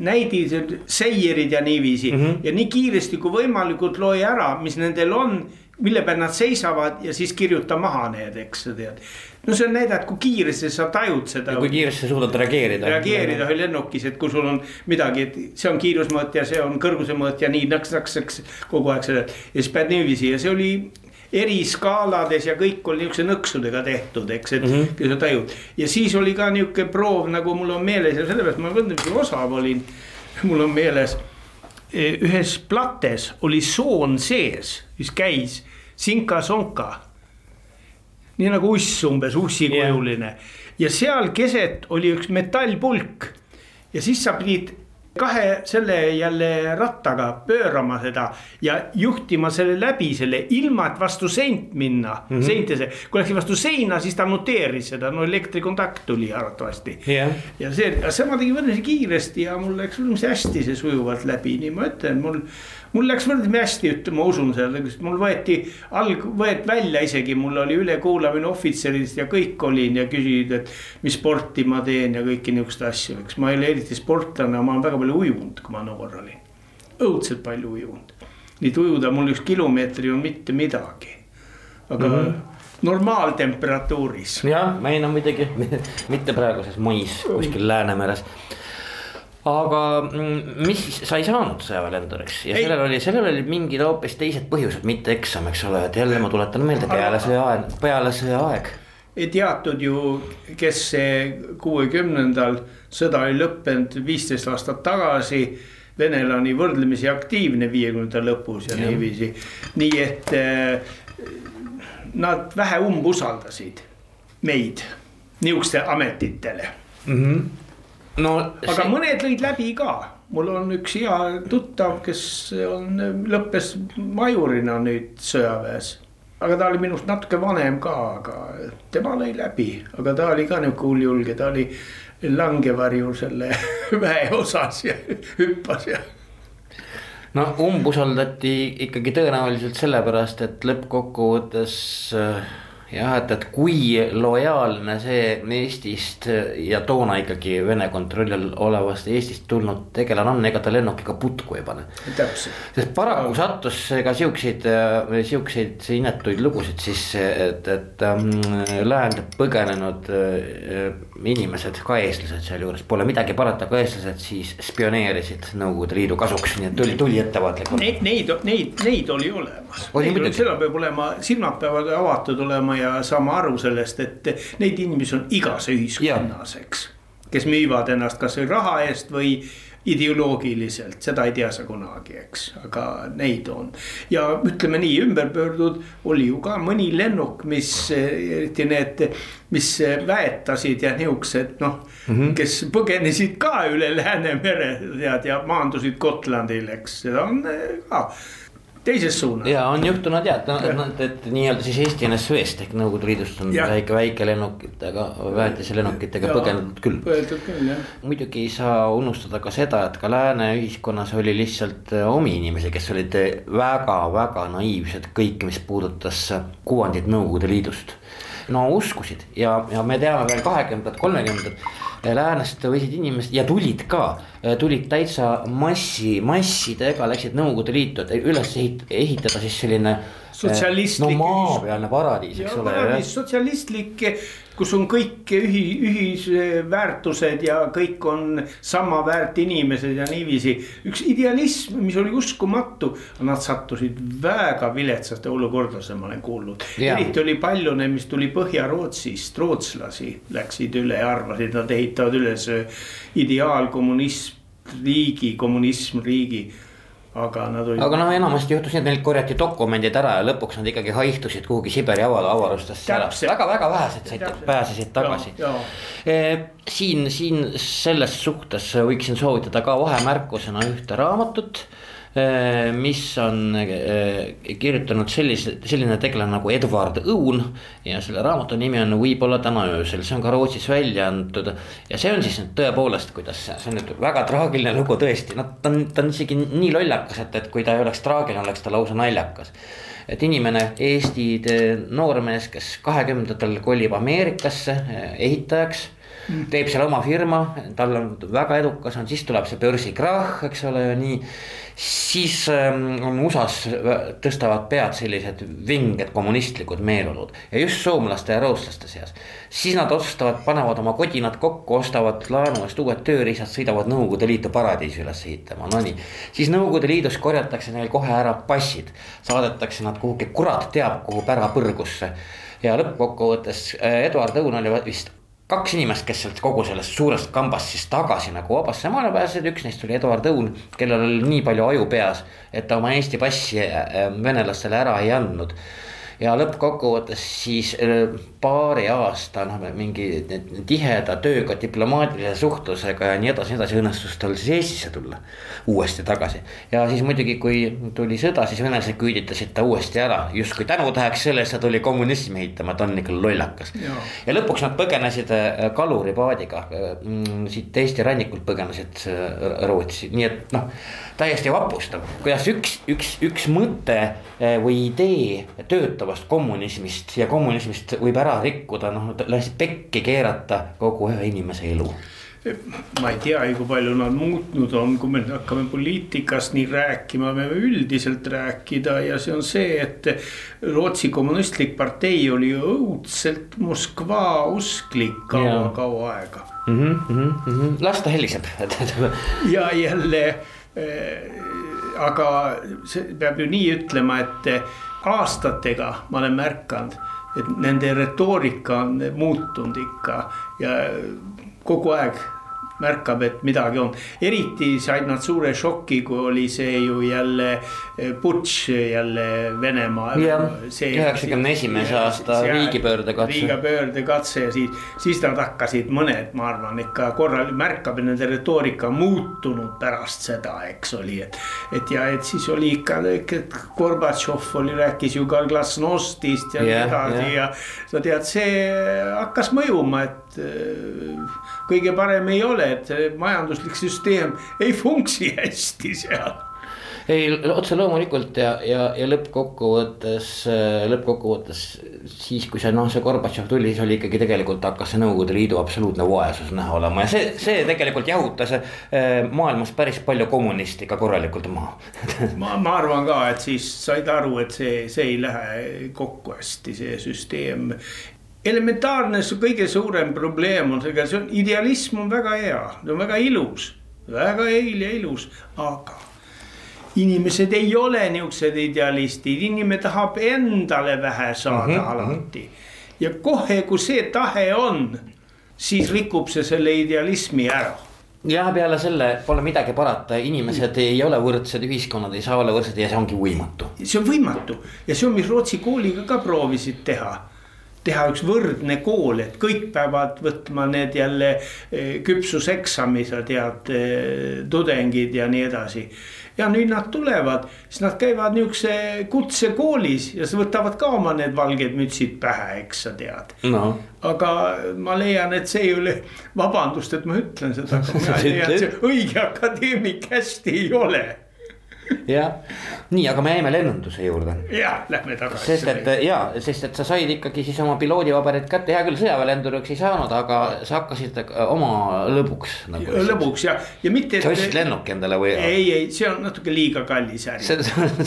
näidised, seierid ja niiviisi mm. -hmm. ja nii kiiresti kui võimalikult loe ära, mis nendel on, mille peal nad seisavad ja siis kirjuta maha need, eks sa tead. no see et kui kiiresti sa tajud seda. kui kiiresti sa suudad reageerida. reageerida ühe lennukis, et kui sul on midagi, et see on kiirusmõõt ja see on kõrgusemõõt ja nii nõks-nõks-nõks kogu aeg seda. ja siis pead niiviisi ja see oli eri skaalades ja kõik oli niukse nõksudega tehtud, eks, et mm -hmm. tajud. ja siis oli ka niuke proov, nagu mul on meeles ja sellepärast ma võrdlemisi osav olin. mul on meeles, e, ühes plates oli soon sees, mis käis sinka-sonka. nii nagu uss umbes, ussikujuline yeah. ja seal keset oli üks metallpulk ja siis sa pidid kahe selle jälle rattaga pöörama seda ja juhtima selle läbi selle ilma, et vastu seint minna mm, -hmm. seintese. kui läksid vastu seina, siis ta noteeris seda, no elektrikontakt tuli arvatavasti yeah.. ja see, see ma tegin võrdlemisi kiiresti ja mul läks võrdlemisi hästi see sujuvalt läbi, nii ma ütlen, mul mul läks võrdlemisi hästi, ma usun selle, sest mul võeti alg-, võeti välja isegi, mul oli ülekuulamine ohvitseridest ja kõik olin ja küsisid, et. mis sporti ma teen ja kõiki niisuguseid asju, eks ma ei ole eriti sportlane, ma olen väga palju ujunud, kui ma noor olin. õudselt palju ujunud, nii et ujuda mul üks kilomeeter ei olnud mitte midagi, aga mm. -hmm normaaltemperatuuris. jah, meil on muidugi mitte praeguses mais kuskil Läänemeres aga mm, mis, sa ei saanud sõjaväelenduriks ja ei. sellel oli, sellel olid mingid hoopis teised põhjused, mitte eksam, eks ole, et jälle ma tuletan meelde peale sõjaaeg, peale sõjaaeg. teatud ju, kes see kuuekümnendal sõda oli lõppenud viisteist aastat tagasi. Venela oli võrdlemisi aktiivne viiekümnendate lõpus ja, ja. niiviisi, nii et äh, nad vähe umbusaldasid meid niisuguste ametitele mm. -hmm no aga see... mõned lõid läbi ka, mul on üks hea tuttav, kes on, lõppes majurina nüüd sõjaväes. aga ta oli minust natuke vanem ka, aga tema lõi läbi, aga ta oli ka nihuke hulljulge, ta oli langevarju selle väeosas ja hüppas ja no umbusaldati ikkagi tõenäoliselt sellepärast, et lõppkokkuvõttes äh, jah, et, et kui lojaalne see Eestist ja toona ikkagi Vene kontrolli all olevast Eestist tulnud tegelane on, ega ta lennukiga putku ei pane. sest paraku sattus ka siukseid, siukseid inetuid lugusid sisse, et, et ähm, läände põgenenud äh, inimesed, ka eestlased sealjuures, pole midagi parata, ka eestlased siis spioneerisid Nõukogude Liidu kasuks, nii et tuli, tuli ettevaatlikult. Neid, neid, neid, neid oli olemas. seda peab olema, silmad peavad avatud olema ja saama aru sellest, et neid inimesi on igas ühiskonnas, eks. kes müüvad ennast kasvõi raha eest või ideoloogiliselt, seda ei tea sa kunagi, eks, aga neid on. ja ütleme nii, ümberpöördud oli ju ka mõni lennuk, mis eriti need, mis väetasid ja niuksed noh mm -hmm., kes põgenesid ka üle Läänemere tead ja maandusid Gotlandil, eks, seda on ka teises suunas. ja on juhtunud ja, et, et, et nii-öelda siis Eesti NSV-st ehk Nõukogude Liidust on ja. väike, väikelennukitega, väetiselennukitega põgenenud küll. põgenenud küll jah. muidugi ei saa unustada ka seda, et ka lääne ühiskonnas oli lihtsalt äh, omi inimesi, kes olid väga-väga naiivsed kõike, mis puudutas kuvandit Nõukogude Liidust no uskusid ja, ja me teame veel kahekümnendad, kolmekümnendad läänest võisid inimesed ja tulid ka, tulid täitsa massi, massidega läksid Nõukogude Liitu, et üles ehitada siis selline sotsialistlik. no maapealne paradiis, eks ole. sotsialistlik, kus on kõik ühi, ühisväärtused ja kõik on sama väärt inimesed ja niiviisi. üks idealism, mis oli uskumatu, nad sattusid väga viletsaste olukordadesse, ma olen kuulnud. eriti oli palju neid, mis tuli Põhja-Rootsist, rootslasi läksid üle ja arvasid, nad ehitavad üles ideaalkommunism riigi, kommunism riigi aga nad olid. aga noh, enamasti juhtus nii, et neilt korjati dokumendid ära ja lõpuks nad ikkagi haihtusid kuhugi Siberi avarustesse ära. väga-väga vähesed said, pääsesid tagasi. E, siin, siin selles suhtes võiksin soovitada ka vahemärkusena ühte raamatut mis on äh, kirjutanud sellise, selline tegelane nagu Edward Õun. ja selle raamatu nimi on Võib-olla täna öösel, see on ka Rootsis välja antud. ja see on siis nüüd tõepoolest, kuidas see, see on nüüd väga traagiline lugu tõesti, noh, ta on, ta on isegi nii lollakas, et, et kui ta ei oleks traagiline, oleks ta lausa naljakas et inimene, Eesti noormees, kes kahekümnendatel kolib Ameerikasse ehitajaks teeb seal oma firma, tal on väga edukas on, siis tuleb see börsikrahh, eks ole ju nii. Siis ähm, on USA-s tõstavad pead sellised vinged kommunistlikud meeleolud ja just soomlaste ja rootslaste seas. siis nad otsustavad, panevad oma kodinad kokku, ostavad laenu eest uued tööriistad, sõidavad Nõukogude Liitu paradiisi üles ehitama, no nii. siis Nõukogude Liidus korjatakse neil kohe ära passid, saadetakse nad kuhugi kurat teab kuhu pärapõrgusse ja lõppkokkuvõttes äh, Eduard Õun oli vist kaks inimest, kes sealt kogu sellest suurest kambast siis tagasi nagu vabasse maale pääsesid, üks neist oli Eduard Õun, kellel oli nii palju aju peas, et ta oma Eesti passi äh, venelastele ära ei andnud ja lõppkokkuvõttes siis äh, paari aasta noh, mingi tiheda tööga, diplomaatilise suhtlusega ja nii edasi, nii edasi õnnestus tal siis Eestisse tulla uuesti tagasi. ja siis muidugi, kui tuli sõda, siis venelased küüditasid ta uuesti ära, justkui tänutäheks selle eest, et ta tuli kommunismi ehitama, et on ikka lollakas. ja lõpuks nad põgenesid äh, kaluripaadiga mm, siit Eesti rannikult põgenesid äh, Rootsi, nii et noh täiesti vapustav, kuidas üks, üks, üks mõte või idee töötavast kommunismist ja kommunismist võib ära rikkuda, noh lihtsalt pekki keerata kogu ühe inimese elu ma ei teagi, kui palju nad muutnud on, kui me hakkame poliitikast nii rääkima, me võime üldiselt rääkida ja see on see, et Rootsi kommunistlik partei oli õudselt Moskva usklik kaua-kaua aega mm. -hmm, mm -hmm. las ta heliseb ja jälle äh, aga see peab ju nii ütlema, et aastatega ma olen märganud et nende retoorika on muutunud ikka ja kogu aeg märkab, et midagi on. eriti said nad suure šoki, kui oli see ju jälle eh, jälle Venemaa. üheksakümne esimese aasta riigipöördekatse. riigipöördekatse ja siis, siis nad hakkasid mõned, ma arvan, ikka korral märkab, et nende retoorika muutunud pärast seda, eks oli, et. et ja, et siis oli ikka, et Gorbatšov oli, rääkis ju ka glasnostist ja nii edasi ja sa tead, see hakkas mõjuma, et kõige parem ei ole, et majanduslik süsteem ei funktsi hästi seal. Ei, otse loomulikult ja, ja, ja lõppkokkuvõttes, lõppkokkuvõttes siis, kui see noh, see Gorbatšov tuli, siis oli ikkagi tegelikult hakkas see Nõukogude Liidu absoluutne vaesus näha olema ja see, see tegelikult jahutas eh, maailmas päris palju kommuniste ka korralikult maha. Ma, ma arvan ka, et siis said aru, et see, see ei lähe kokku hästi, see süsteem elementaarne, see kõige suurem probleem on see, see on idealism on väga hea, see on väga ilus, väga eil ja ilus, aga inimesed ei ole niisugused idealistid, inimene tahab endale vähe saada mm -hmm. alati. ja kohe, kui see tahe on, siis rikub see selle idealismi ära jah, peale selle pole midagi parata, inimesed ei ole võrdsed, ühiskonnad ei saa olla võrdsed ja see ongi võimatu. see on võimatu ja see on, mis Rootsi kooliga ka proovisid teha teha üks võrdne kool, et kõik peavad võtma need jälle eh, küpsuseksami, sa tead, eh, tudengid ja nii edasi. ja nüüd nad tulevad, siis nad käivad niukse kutsekoolis ja siis võtavad ka oma need valged mütsid pähe, eks sa tead. No.. aga ma leian, et see ei ole, vabandust, et ma ütlen seda, aga mina leian, et see õige akadeemik hästi ei ole jah, nii, aga me jäime lennunduse juurde. ja, lähme tagasi. sest et ja, sest et sa said ikkagi siis oma piloodipaberid kätte, hea küll, sõjaväelenduriks ei saanud, aga sa hakkasid oma lõbuks nagu. lõbuks ja, ja mitte. sa ostsid lennuki endale või? ei, ei, see on natuke liiga kallis äri.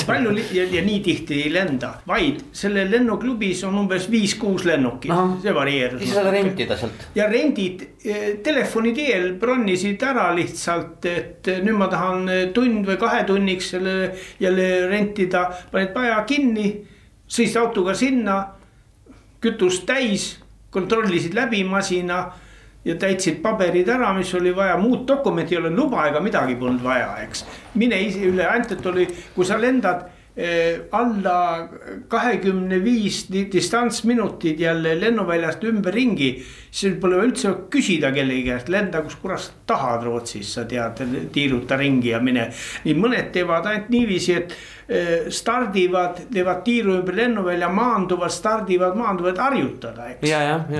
palju ja, ja nii tihti ei lenda, vaid selle lennuklubis on umbes viis-kuus lennukit, see varieerub. siis saad rentida sealt. ja rendid eh, telefoni teel bronnisid ära lihtsalt, et nüüd ma tahan tund või kahe tunniks selle jälle rentida, panid paja kinni, sõitsid autoga sinna, kütust täis, kontrollisid läbi masina ja täitsid paberid ära, mis oli vaja, muud dokumenti ei ole, luba ega midagi polnud vaja, eks. mine ise üle, ainult et oli, kui sa lendad alla kahekümne viis distantsminutid jälle lennuväljast ümberringi. siis pole üldse küsida kellegi käest, lenda kus kurat tahad Rootsis, sa tead, tiiruta ringi ja mine. nii mõned teevad ainult niiviisi, et eh, stardivad, teevad tiiru ümber lennuvälja, maanduvad, stardivad, maanduvad, harjutada, eks.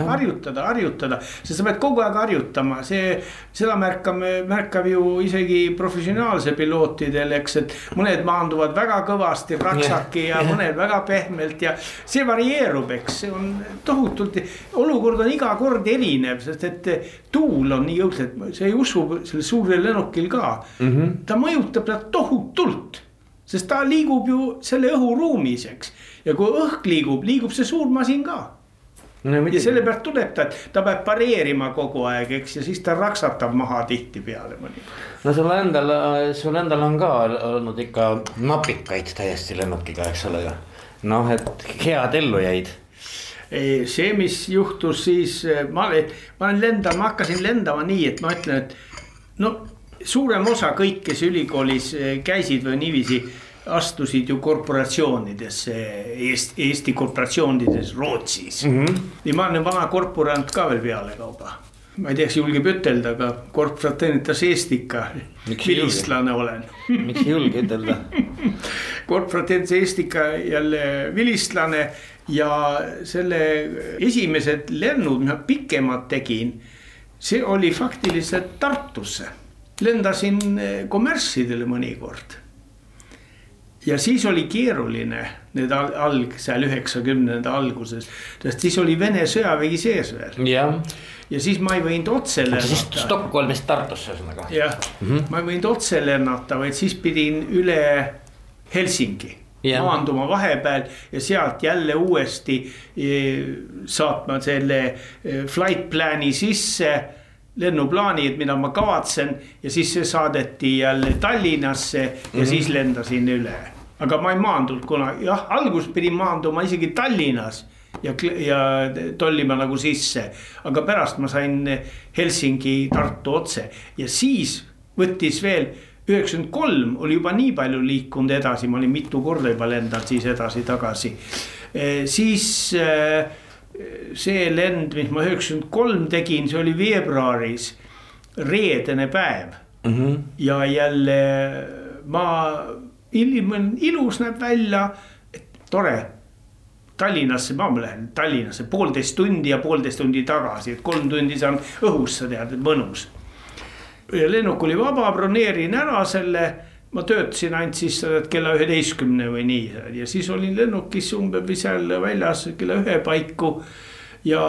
harjutada, harjutada, sest sa pead kogu aeg harjutama, see, seda märkame, märkab ju isegi professionaalse pilootidel, eks, et mõned maanduvad väga kõvasti kõvasti raksaki ja, ja mõnel väga pehmelt ja see varieerub, eks see on tohutult, olukord on iga kord erinev, sest et tuul on nii jõudsalt, sa ei usu sellel suurel lennukil ka mm. -hmm. ta mõjutab ta tohutult, sest ta liigub ju selle õhuruumis, eks. ja kui õhk liigub, liigub see suur masin ka no,. ja sellepärast tuleb ta, et ta peab pareerima kogu aeg, eks, ja siis ta raksatab maha tihtipeale mõnikord. No sul endal, sul endal on ka olnud ikka napikaid täiesti lennukiga, eks ole ju. noh, et head ellu jäid see, mis juhtus siis, ma, ma olen lendanud, ma hakkasin lendama nii, et ma ütlen, et no suurem osa kõik, kes ülikoolis käisid või niiviisi astusid ju korporatsioonidesse Eesti, Eesti korporatsioonides Rootsis mm. -hmm. ja ma olen vana korporant ka veel pealekauba. Ma ei tea, kas julgeb ütelda, aga korporateenitas Eestika, vilistlane olen. miks ei julge ütelda korporateenitas Eestika jälle vilistlane ja selle esimesed lennud, mis ma pikemad tegin, see oli faktiliselt Tartusse. lendasin kommerssidele mõnikord ja siis oli keeruline need alg seal üheksakümnenda alguses, sest siis oli Vene sõjavägi sees veel. jah. Ja siis ma ei võinud otse lennata. Stockholmist Tartusse ühesõnaga. jah mm, -hmm. ma ei võinud otse lennata, vaid siis pidin üle Helsingi yeah. maanduma vahepeal ja sealt jälle uuesti e, saatma selle e, flight plan'i sisse lennuplaani, et mida ma kavatsen ja siis see saadeti jälle Tallinnasse ja mm -hmm. siis lendasin üle aga ma ei maandunud kunagi, jah, alguses pidin maanduma isegi Tallinnas ja, ja tollima nagu sisse. aga pärast ma sain Helsingi, Tartu otse ja siis võttis veel üheksakümmend kolm oli juba nii palju liikunud edasi, ma olin mitu korda juba lendanud siis edasi-tagasi e,. siis e, see lend, mis ma üheksakümmend kolm tegin, see oli veebruaris, reedene päev mm. -hmm. ja jälle ma ilm on ilus, näeb välja, tore. Tallinnasse, ma lähen Tallinnasse poolteist tundi ja poolteist tundi tagasi, et kolm tundi saan õhus, sa tead, mõnus. ja lennuk oli vaba, broneerin ära selle ma töötasin ainult siis kella üheteistkümne või nii ja siis olin lennukis umbes seal väljas kella ühe paiku. ja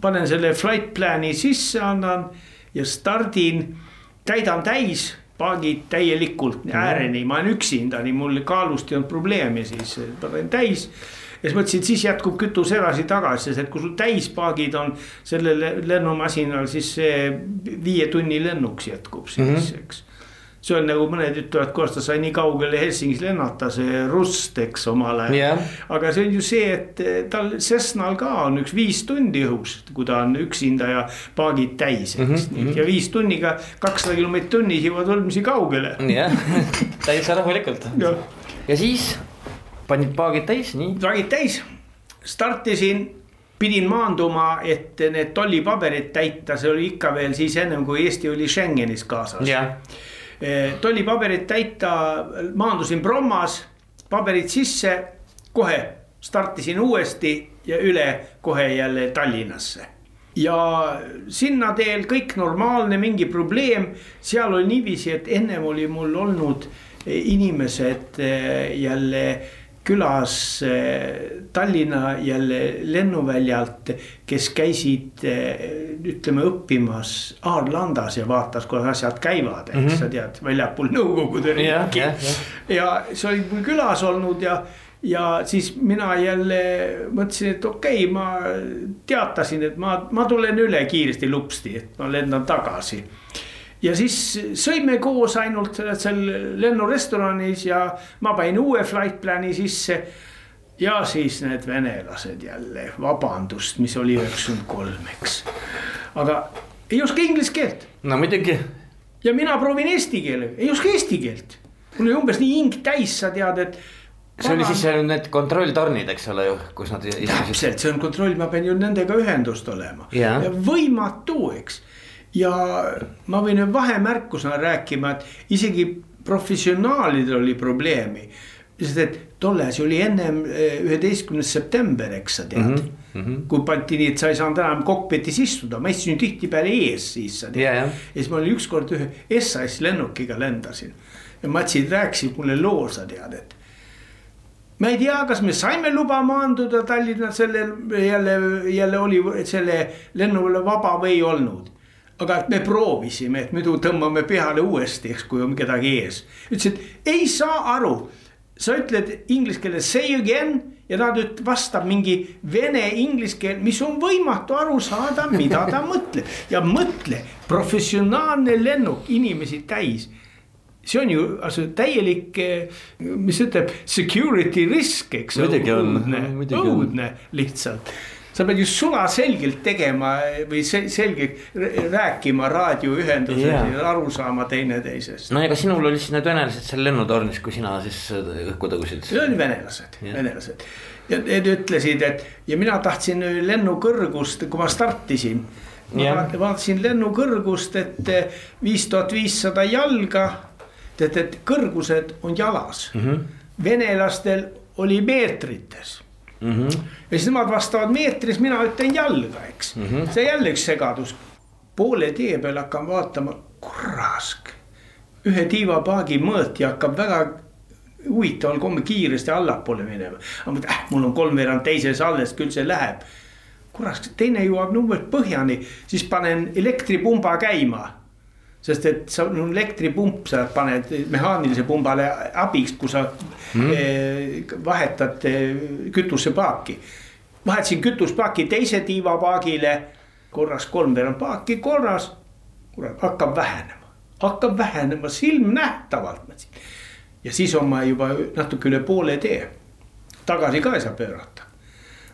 panen selle flight plan'i sisse, annan ja stardin, täidan täis paagid täielikult ääreni, ma olen üksinda, nii mul kaalust ei olnud probleemi, siis panen täis. Ja siis mõtlesin, siis jätkub kütus edasi-tagasi, sest et kui sul täispaagid on sellel lennumasinal, siis see viie tunni lennuks jätkub siis mm, -hmm. eks see on nagu mõned ütlevad, kuidas ta sai nii kaugele Helsingis lennata, see Rust, eks omal ajal yeah.. aga see on ju see, et tal Cessnal ka on üks viis tundi õhus, kui ta on üksinda ja paagid täis, eks mm. -hmm. ja viis tunniga kakssada kilomeetrit tunnis jõuad võrdlemisi kaugele. jah, täitsa rahulikult. ja siis panid paagid täis, nii. paagid täis, startisin pidin maanduma, et need tollipaberid täita, see oli ikka veel siis ennem kui Eesti oli Schengenis kaasas. Yeah Eh, tollipaberit täita, maandusin Brommas, paberid sisse, kohe startisin uuesti ja üle kohe jälle Tallinnasse. Ja sinna teel kõik normaalne, mingi probleem, seal oli niiviisi, et ennem oli mul olnud inimesed eh, jälle külas eh, Tallinna jälle lennuväljalt, kes käisid eh, ütleme õppimas Aarlandas ja vaatas, kuidas asjad käivad, eks mm -hmm. sa tead, väljapool Nõukogude riiki yeah,. Yeah, yeah. ja sa olid mul külas olnud ja, ja siis mina jälle mõtlesin, et okei okay,, ma teatasin, et ma, ma tulen üle kiiresti lupsti, et ma lendan tagasi ja siis sõime koos ainult seal lennurestoranis ja ma panin uue flight plan'i sisse. ja siis need venelased jälle, vabandust, mis oli üheksakümmend kolm, eks. aga ei oska inglise keelt. no muidugi. ja mina proovin eesti keelega, ei oska eesti keelt. mul oli umbes nii hing täis, sa tead, et see oli siis need kontrolltornid, eks ole ju, kus nad istusid. täpselt, see on kontroll, ma pean ju nendega ühendust olema ja. ja võimatu, eks ja ma võin vahemärkusena rääkima, et isegi professionaalidel oli probleemi. sest et tolles oli ennem eh, üheteistkümnes september, eks sa tead mm. -hmm. kui pandi nii, et sa ei saanud enam kokpitis istuda, ma istusin tihtipeale ees siis sa tead yeah,. Yeah. ja siis ma olin ükskord ühe SAS lennukiga lendasin. ja matsid rääkisid mulle loo, sa tead, et ma ei tea, kas me saime luba maanduda Tallinna sellel jälle, jälle oli selle lennule vaba või ei olnud. Aga et me proovisime, et muidu tõmbame peale uuesti, eks, kui on kedagi ees. ütles, et ei saa aru. sa ütled inglise keeles say again ja ta nüüd vastab mingi vene inglise keel, mis on võimatu aru saada, mida ta mõtleb. ja mõtle, professionaalne lennuk, inimesi täis see on ju täielik, mis ütleb, security risk, eks. õudne, õudne lihtsalt sa pead ju sulaselgelt tegema või selgelt rääkima raadioühenduses yeah. ja aru saama teineteisest. no ega sinul olid siis need venelased seal lennutornis, kui sina siis õhku tõusid? Need olid venelased yeah., venelased. ja need ütlesid, et ja mina tahtsin lennukõrgust, kui ma startisin. ma yeah. vaatasin lennukõrgust, et viis tuhat viissada jalga tead, et kõrgused on jalas mm. -hmm. venelastel oli meetrites mm. -hmm. ja siis nemad vastavad meetris, mina ütlen jalga, eks mm. -hmm. see jälle üks segadus. poole tee peal hakkan vaatama, kurrask. ühe tiivapaagi mõõtja hakkab väga huvitaval kombel kiiresti allapoole minema. aga mõtlen, äh, mul on kolmveerand teises alles, küll see läheb. kurrask, teine jõuab number põhjani, siis panen elektripumba käima sest et sa elektripump, sa paned mehaanilise pumbale abiks, kui sa mm. eh, vahetad eh, kütusepaaki. vahetasin kütuspaaki teise tiivapaagile, korras kolmveerand paaki korras. kurat, hakkab vähenema, hakkab vähenema silmnähtavalt. ja siis on ma juba natuke üle poole tee. tagasi ka ei saa pöörata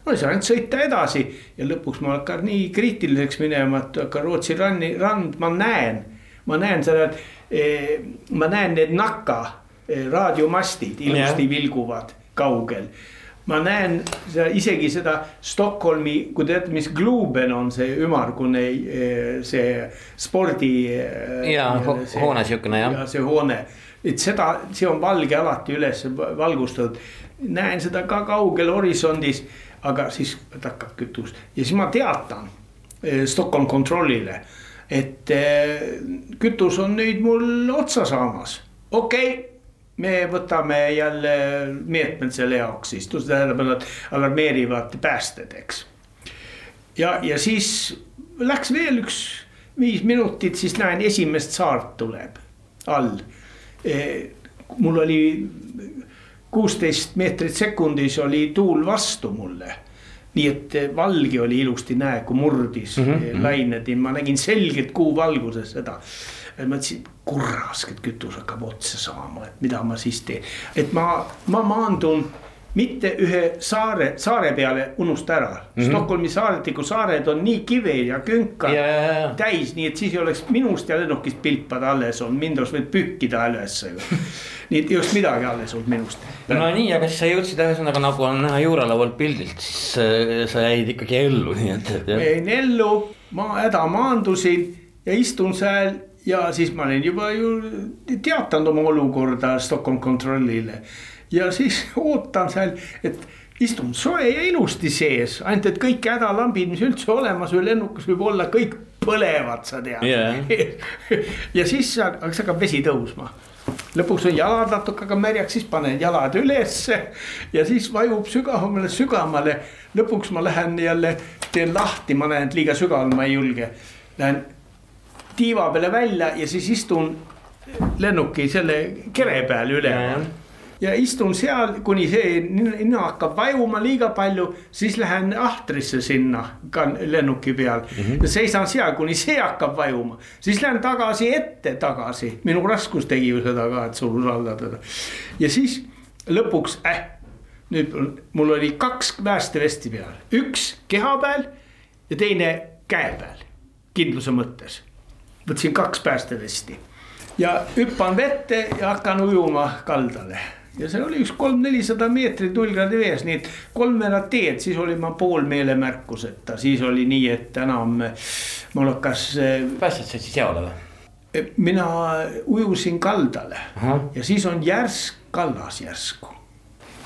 no ei saa ainult sõita edasi ja lõpuks ma hakkan nii kriitiliseks minema, et ka Rootsi ranni, rand, ma näen ma näen seda, eh, ma näen need nakka eh, raadiomastid ilusti yeah. vilguvad kaugel ma näen seda, isegi seda Stockholmi, kui te teate, mis Globen on see ümmargune eh, see spordi. ja see, hoone sihukene jah. ja see hoone, et seda, see on valge alati üles valgustatud. näen seda ka kaugel horisondis, aga siis hakkab kütus ja siis ma teatan Stockholm Controlile et eh, kütus on nüüd mul otsa saamas, okei okay, me võtame jälle meetmed selle jaoks, siis tähendab, nad alarmeerivad päästjad, eks. ja, ja siis läks veel üks viis minutit, siis näen, esimest saart tuleb all e,. mul oli kuusteist meetrit sekundis oli tuul vastu mulle nii et eh, valge oli ilusti näe, kui murdis mm -hmm. lained ja ma nägin selgelt kuu valguses seda. mõtlesin, kurrask, et kütus hakkab otsa saama, et mida ma siis teen, et ma, ma maandun mitte ühe saare, saare peale unusta ära mm. -hmm. Stockholmi saaretiku saared on nii kive ja künka yeah. täis, nii et siis ei oleks minust ja lennukist pilpad alles olnud, mind oleks võinud pühkida ülesse ju nii et ei oleks midagi alles olnud minust. no nii, aga siis sa jõudsid ühesõnaga nagu on näha juurelaualt pildilt, siis äh, sa jäid ikkagi ellu, nii et, et. ma jäin ellu, ma häda maandusin ja istun seal ja siis ma olin juba ju teatanud oma olukorda Stockholm Controllile ja siis ootan seal, et istun soe ja ilusti sees, ainult et kõik hädalambid, mis üldse olemas või lennukas võib olla, kõik põlevad, sa tead yeah. ja siis hakkas hakkab vesi tõusma lõpuks on jalad natuke aga märjaks, siis panen jalad ülesse ja siis vajub sügavamale, sügavamale. lõpuks ma lähen jälle, teen lahti, ma näen, et liiga sügaval ma ei julge. Lähen tiiva peale välja ja siis istun lennuki selle kere peal üleval ja istun seal, kuni see nina hakkab vajuma liiga palju, siis lähen ahtrisse sinna ka lennuki peal mm. -hmm. ja seisan seal, kuni see hakkab vajuma, siis lähen tagasi ette tagasi, minu raskus tegi ju seda ka, et surus alla teda. ja siis lõpuks äh,, nüüd mul oli kaks päästevesti peal, üks keha peal ja teine käe peal, kindluse mõttes. võtsin kaks päästevesti ja hüppan vette ja hakkan ujuma kaldale ja seal oli üks kolm-nelisada meetrit nullkraadi vees, nii et kolmveerand teed, siis olin ma pool meelemärkuseta, siis oli nii, et enam mul hakkas. päästjad said siis jaole või? mina ujusin kaldale Aha. ja siis on järsk kallas järsku.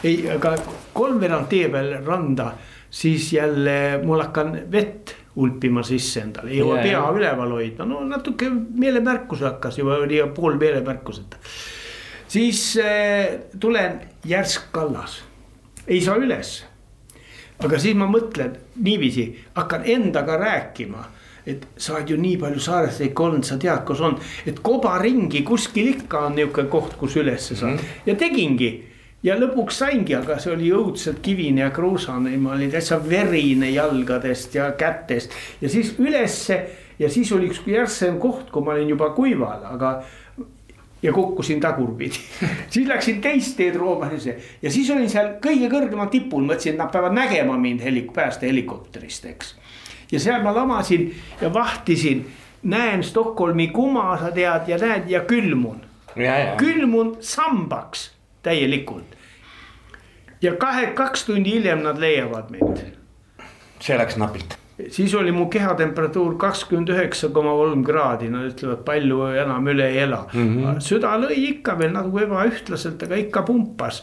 ei, aga kolmveerand tee peal randa, siis jälle mul hakkan vett ulpima sisse endale, ei jõua pea üleval hoidma, no natuke meelemärkus hakkas juba, oli pool meelemärkuseta siis äh, tulen järsk kallas. Ei saa üles. aga siis ma mõtlen niiviisi, hakkan endaga rääkima et sa oled ju nii palju saaresteid olnud, sa tead, kus on, et kobaringi kuskil ikka on niisugune koht, kus ülesse saad. Mm ja tegingi. Ja lõpuks saingi, aga see oli õudselt kivine ja kruusane, ma olin täitsa verine jalgadest ja kätest. Ja siis ülesse. ja siis oli üks järssem koht, kui ma olin juba kuival, aga ja kukkusin tagurpidi siis läksin teist teed Roomanisse ja siis olin seal kõige kõrgemal tipul, mõtlesin, et nad peavad nägema mind helik-, päästehelikopterist, eks ja seal ma lamasin ja vahtisin, näen Stockholmi kuma, sa tead ja näed ja külmun. külmun sambaks täielikult. ja kahe, kaks tundi hiljem nad leiavad mind. see läks napilt siis oli mu kehatemperatuur kakskümmend üheksa koma kolm kraadi, nad ütlevad palju enam üle ei ela mm. -hmm. süda lõi ikka veel nagu ebaühtlaselt, aga ikka pumpas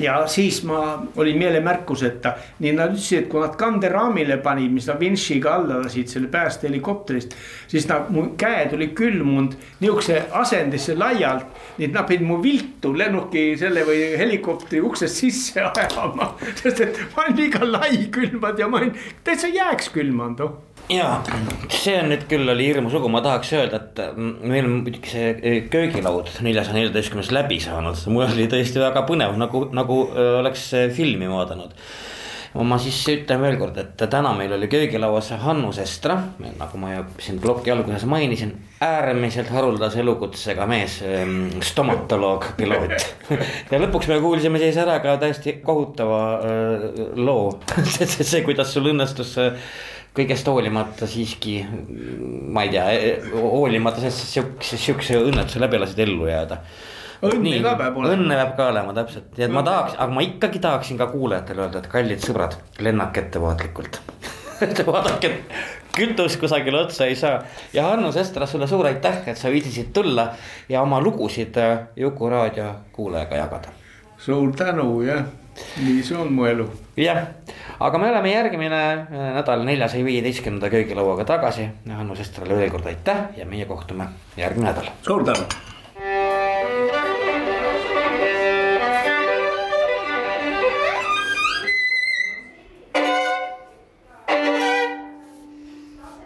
ja siis ma olin meelemärkuseta, nii nad ütlesid, et kui nad kanderaamile panid, mis nad vinšiga alla lasid selle päästehelikopterist. siis nad, mu käed olid külmunud nihukese asendisse laialt, nii et nad pidid mu viltu lennuki selle või helikopteri uksest sisse ajama. sest et ma olin liiga lai külmad ja ma olin täitsa jääks külmanud oh ja see on nüüd küll oli hirmus lugu, ma tahaks öelda, et meil on muidugi see e, köögilaud neljasaja neljateistkümnes läbi saanud, mul oli tõesti väga põnev, nagu, nagu oleks filmi vaadanud. Ma siis ütlen veel kord, et täna meil oli köögilauas Hannu Sestra, nagu ma siin ploki alguses mainisin, äärmiselt haruldase elukutsega mees, stomatoloog, piloot. ja lõpuks me kuulsime siis ära ka täiesti kohutava loo. See, see, see, kuidas sul õnnestus kõigest hoolimata siiski, ma ei tea, hoolimata sellest siukse, siukse õnnetuse läbi lasid ellu jääda. õnne ka peab olema. õnne peab ka olema täpselt, nii et ma tahaks, aga ma ikkagi tahaksin ka kuulajatele öelda, et kallid sõbrad, lennake ettevaatlikult vaadake, kütus kusagile otsa ei saa ja Hanno Sestra, sulle suur aitäh, et sa viitsisid tulla ja oma lugusid äh, Juku raadio kuulajaga jagada. suur tänu jah nii see on mu elu. jah, aga me oleme järgmine äh, nädal neljasaja viieteistkümnenda köögilauaga tagasi. Hanno Sestrale veel kord aitäh ja meie kohtume järgmine nädal. suur tänu.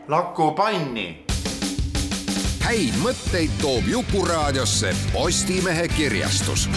Laku panni. häid mõtteid toob Jukuraadiosse Postimehe kirjastus